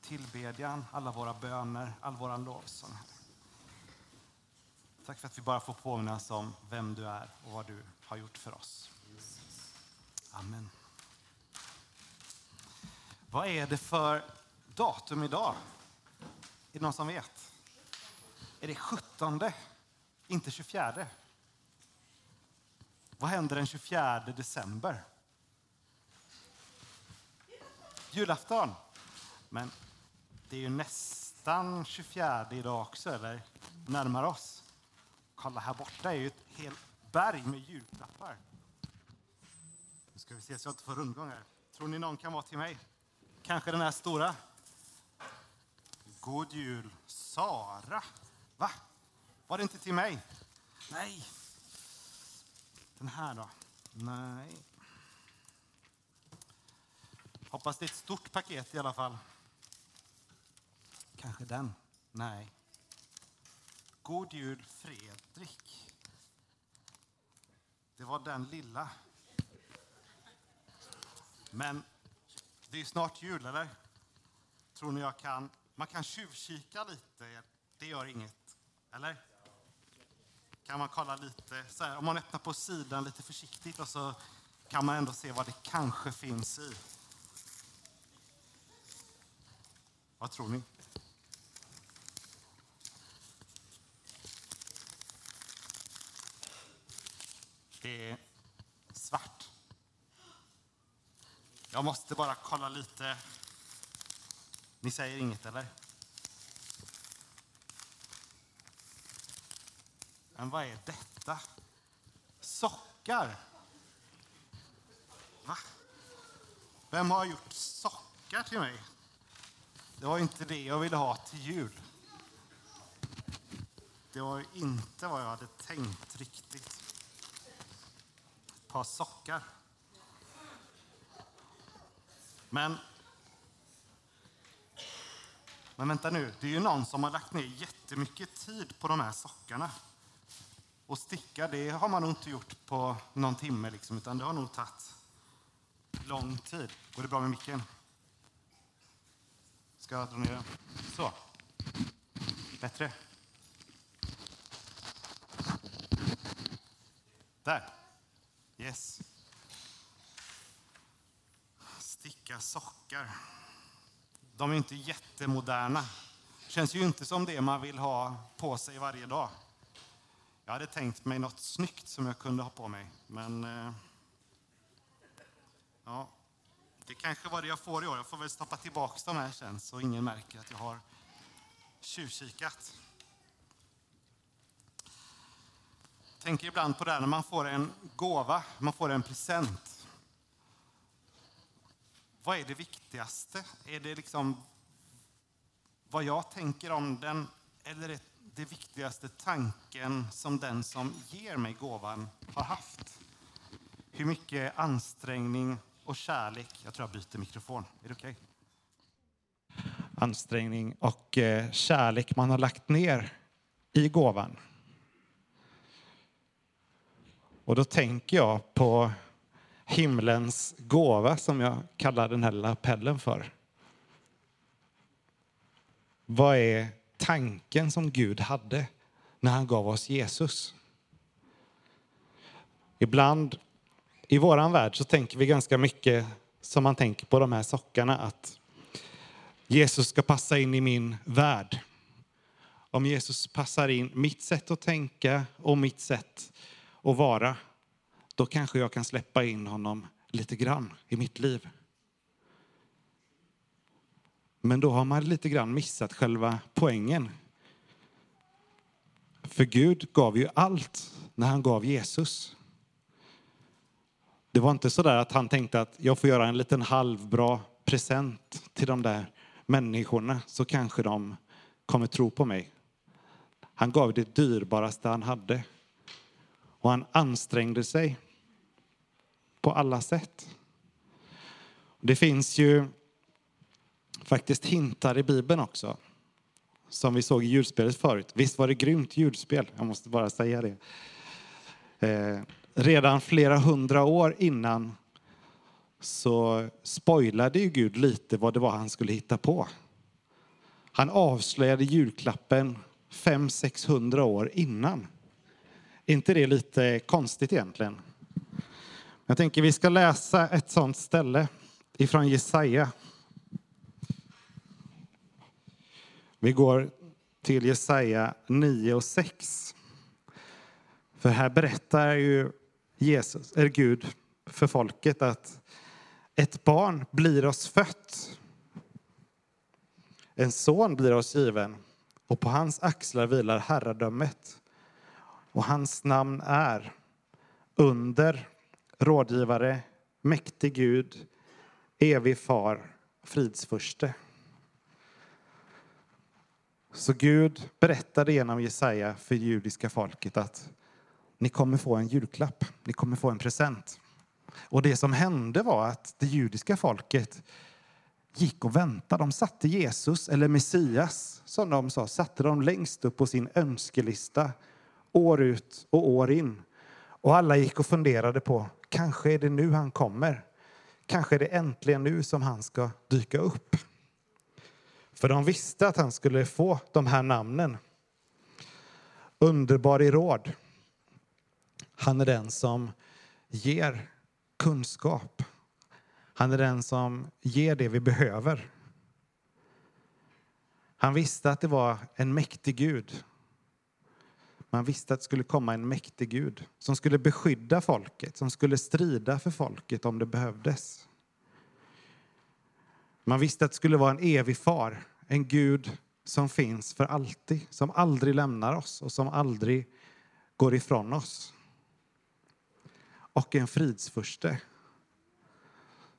tillbedjan, alla våra böner, all vår lovsång. Tack för att vi bara får påminnas om vem du är och vad du har gjort för oss. Amen. Vad är det för datum idag? Är det någon som vet? Är det 17? Inte 24? Vad händer den 24 december? Julafton. Men det är ju nästan 24 idag också, eller närmar oss. Kolla, här borta är ju ett helt berg med julklappar. Nu ska vi se så jag inte får rundgång här. Tror ni någon kan vara till mig? Kanske den här stora? God jul, Sara. Va? Var det inte till mig? Nej. Den här då? Nej. Hoppas det är ett stort paket i alla fall. Kanske den? Nej. God jul Fredrik. Det var den lilla. Men det är ju snart jul, eller? Tror ni jag kan... Man kan tjuvkika lite. Det gör inget. Eller? Kan man kolla lite, så här, om man öppnar på sidan lite försiktigt och så kan man ändå se vad det kanske finns i. Vad tror ni? Det är svart. Jag måste bara kolla lite. Ni säger inget, eller? Men vad är detta? Sockar? Va? Vem har gjort sockar till mig? Det var inte det jag ville ha till jul. Det var inte vad jag hade tänkt riktigt. Ett par sockar. Men... Men vänta nu, det är ju någon som har lagt ner jättemycket tid på de här sockarna. Och sticka, det har man nog inte gjort på någon timme, liksom, utan det har nog tagit lång tid. Går det bra med micken? Ska jag dra ner den? Så. Bättre. Där. Yes. Sticka sockar. De är inte jättemoderna. Känns ju inte som det man vill ha på sig varje dag. Jag hade tänkt mig något snyggt som jag kunde ha på mig, men... Eh, ja, det kanske var det jag får i år. Jag får väl stoppa tillbaka de här sen så ingen märker att jag har tjuvkikat. tänker ibland på det här när man får en gåva, man får en present. Vad är det viktigaste? Är det liksom vad jag tänker om den eller är det viktigaste tanken som den som ger mig gåvan har haft? Hur mycket ansträngning och kärlek, jag tror jag byter mikrofon, är det okej? Okay? Ansträngning och eh, kärlek man har lagt ner i gåvan. Och då tänker jag på himlens gåva som jag kallar den här lilla appellen för. Vad är tanken som Gud hade när han gav oss Jesus? Ibland i vår värld så tänker vi ganska mycket som man tänker på de här sockarna, att Jesus ska passa in i min värld. Om Jesus passar in mitt sätt att tänka och mitt sätt att vara, då kanske jag kan släppa in honom lite grann i mitt liv. Men då har man lite grann missat själva poängen. För Gud gav ju allt när han gav Jesus. Det var inte så där att han tänkte att jag får göra en liten halvbra present till de där människorna så kanske de kommer tro på mig. Han gav det dyrbaraste han hade. Och han ansträngde sig på alla sätt. Det finns ju faktiskt hintar i Bibeln också. Som vi såg i julspelet förut. Visst var det grymt julspel? Jag måste bara säga det. Eh, redan flera hundra år innan så spoilade ju Gud lite vad det var han skulle hitta på. Han avslöjade julklappen 500-600 år innan. Är inte det lite konstigt egentligen? Jag tänker vi ska läsa ett sånt ställe ifrån Jesaja. Vi går till Jesaja 9 och 6. För här berättar ju Jesus, är Gud för folket att ett barn blir oss fött. En son blir oss given och på hans axlar vilar herradömet. Och hans namn är under, rådgivare, mäktig Gud, evig far, fridsförste. Så Gud berättade genom Jesaja för judiska folket att ni kommer få en julklapp, ni kommer få en present. Och det som hände var att det judiska folket gick och väntade. De satte Jesus, eller Messias, som de sa, satte de längst upp på sin önskelista år ut och år in. Och alla gick och funderade på, kanske är det nu han kommer. Kanske är det äntligen nu som han ska dyka upp. För de visste att han skulle få de här namnen. Underbar i råd. Han är den som ger kunskap. Han är den som ger det vi behöver. Han visste att det var en mäktig Gud. Man visste att det skulle komma en mäktig Gud som skulle beskydda folket, som skulle strida för folket om det behövdes. Man visste att det skulle vara en evig far, en Gud som finns för alltid, som aldrig lämnar oss och som aldrig går ifrån oss. Och en fridsförste.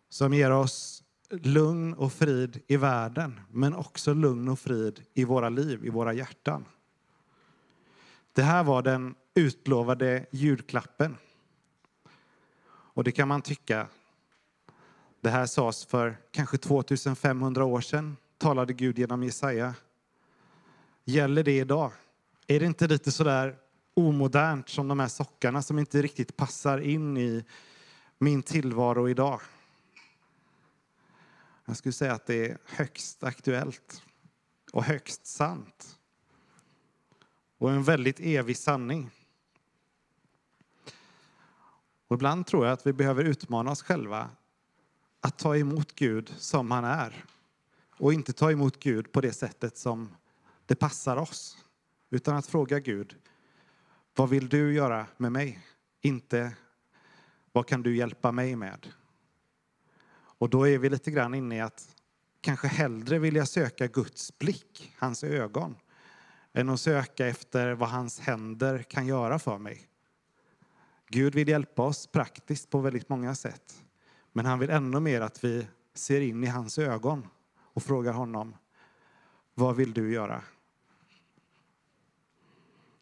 som ger oss lugn och frid i världen, men också lugn och frid i våra liv, i våra hjärtan. Det här var den utlovade julklappen. Och det kan man tycka. Det här sades för kanske 2500 år sedan, talade Gud genom Jesaja. Gäller det idag? Är det inte lite sådär omodernt som de här sockarna som inte riktigt passar in i min tillvaro idag? Jag skulle säga att det är högst aktuellt och högst sant. Och en väldigt evig sanning. Och ibland tror jag att vi behöver utmana oss själva att ta emot Gud som han är och inte ta emot Gud på det sättet som det passar oss. Utan att fråga Gud, vad vill du göra med mig? Inte, vad kan du hjälpa mig med? Och då är vi lite grann inne i att kanske hellre vilja söka Guds blick, hans ögon, än att söka efter vad hans händer kan göra för mig. Gud vill hjälpa oss praktiskt på väldigt många sätt. Men han vill ännu mer att vi ser in i hans ögon och frågar honom, vad vill du göra?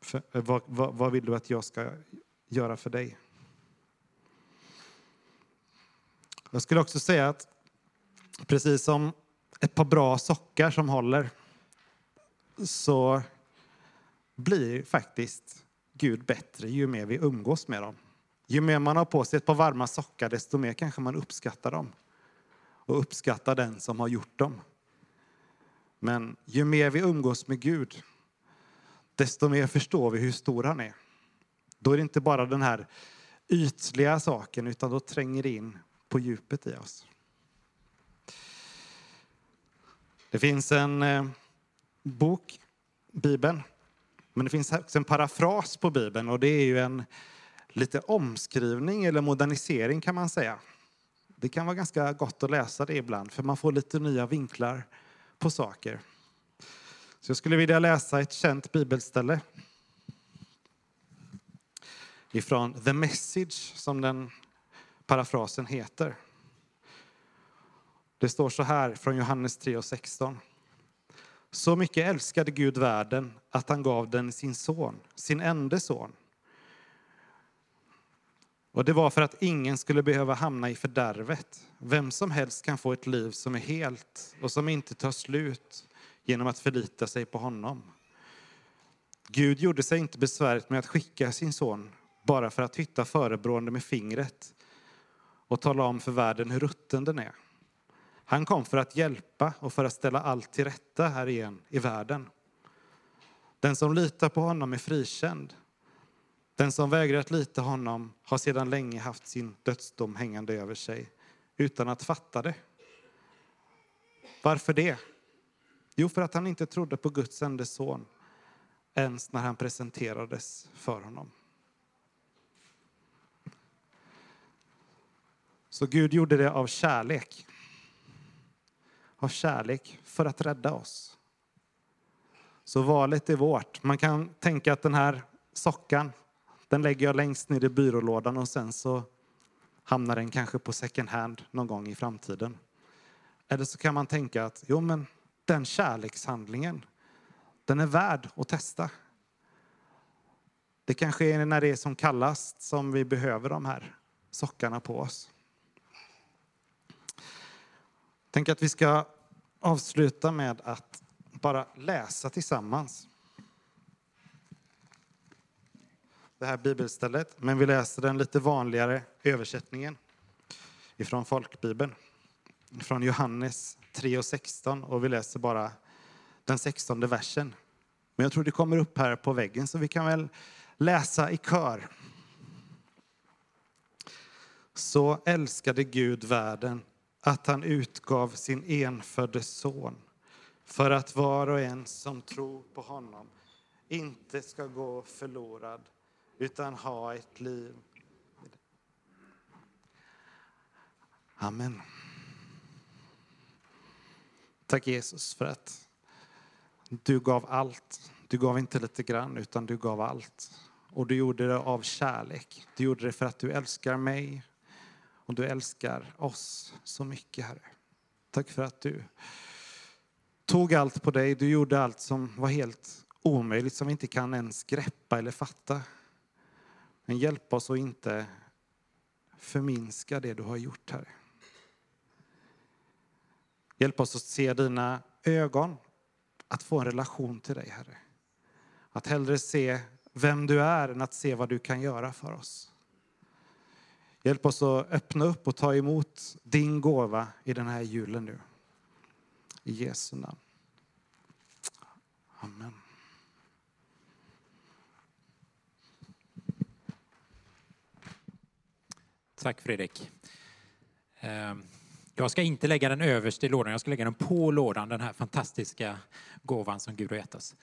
För, eh, vad, vad, vad vill du att jag ska göra för dig? Jag skulle också säga att precis som ett par bra sockar som håller så blir faktiskt Gud bättre ju mer vi umgås med dem. Ju mer man har på sig ett par varma sockar, desto mer kanske man uppskattar dem och uppskattar den som har gjort dem. Men ju mer vi umgås med Gud, desto mer förstår vi hur stor han är. Då är det inte bara den här ytliga saken, utan då tränger det in på djupet i oss. Det finns en eh, bok, Bibeln, men det finns också en parafras på Bibeln och det är ju en lite omskrivning eller modernisering kan man säga. Det kan vara ganska gott att läsa det ibland för man får lite nya vinklar på saker. Så jag skulle vilja läsa ett känt bibelställe ifrån The Message som den parafrasen heter. Det står så här från Johannes 3 och 16. Så mycket älskade Gud världen att han gav den sin son, sin enda son. Och det var för att ingen skulle behöva hamna i fördärvet. Vem som helst kan få ett liv som är helt och som inte tar slut genom att förlita sig på honom. Gud gjorde sig inte besväret med att skicka sin son bara för att hytta förebrående med fingret och tala om för världen hur rutten den är. Han kom för att hjälpa och för att ställa allt till rätta här igen i världen. Den som litar på honom är frikänd. Den som vägrar att lita honom har sedan länge haft sin dödsdom hängande över sig utan att fatta det. Varför det? Jo, för att han inte trodde på Guds enda son ens när han presenterades för honom. Så Gud gjorde det av kärlek. Av kärlek för att rädda oss. Så valet är vårt. Man kan tänka att den här sockan, den lägger jag längst ner i byrålådan och sen så hamnar den kanske på second hand någon gång i framtiden. Eller så kan man tänka att jo, men den kärlekshandlingen, den är värd att testa. Det kanske är när det är som kallast som vi behöver de här sockarna på oss. Tänk att vi ska avsluta med att bara läsa tillsammans. Det här bibelstället, men vi läser den lite vanligare översättningen ifrån folkbibeln. Från Johannes 3 och 16 och vi läser bara den 16 versen. Men jag tror det kommer upp här på väggen så vi kan väl läsa i kör. Så älskade Gud världen att han utgav sin enfödde son för att var och en som tror på honom inte ska gå förlorad utan ha ett liv. Amen. Tack Jesus för att du gav allt. Du gav inte lite grann, utan du gav allt. Och du gjorde det av kärlek. Du gjorde det för att du älskar mig Och du älskar oss så mycket, Herre. Tack för att du tog allt på dig. Du gjorde allt som var helt omöjligt, som vi inte kan ens greppa eller fatta. Men hjälp oss att inte förminska det du har gjort, Herre. Hjälp oss att se dina ögon, att få en relation till dig, Herre. Att hellre se vem du är än att se vad du kan göra för oss. Hjälp oss att öppna upp och ta emot din gåva i den här julen nu. I Jesu namn. Amen. Tack Fredrik. Ehm, jag ska inte lägga den överst i lådan, jag ska lägga den på lådan, den här fantastiska gåvan som Gud har gett oss.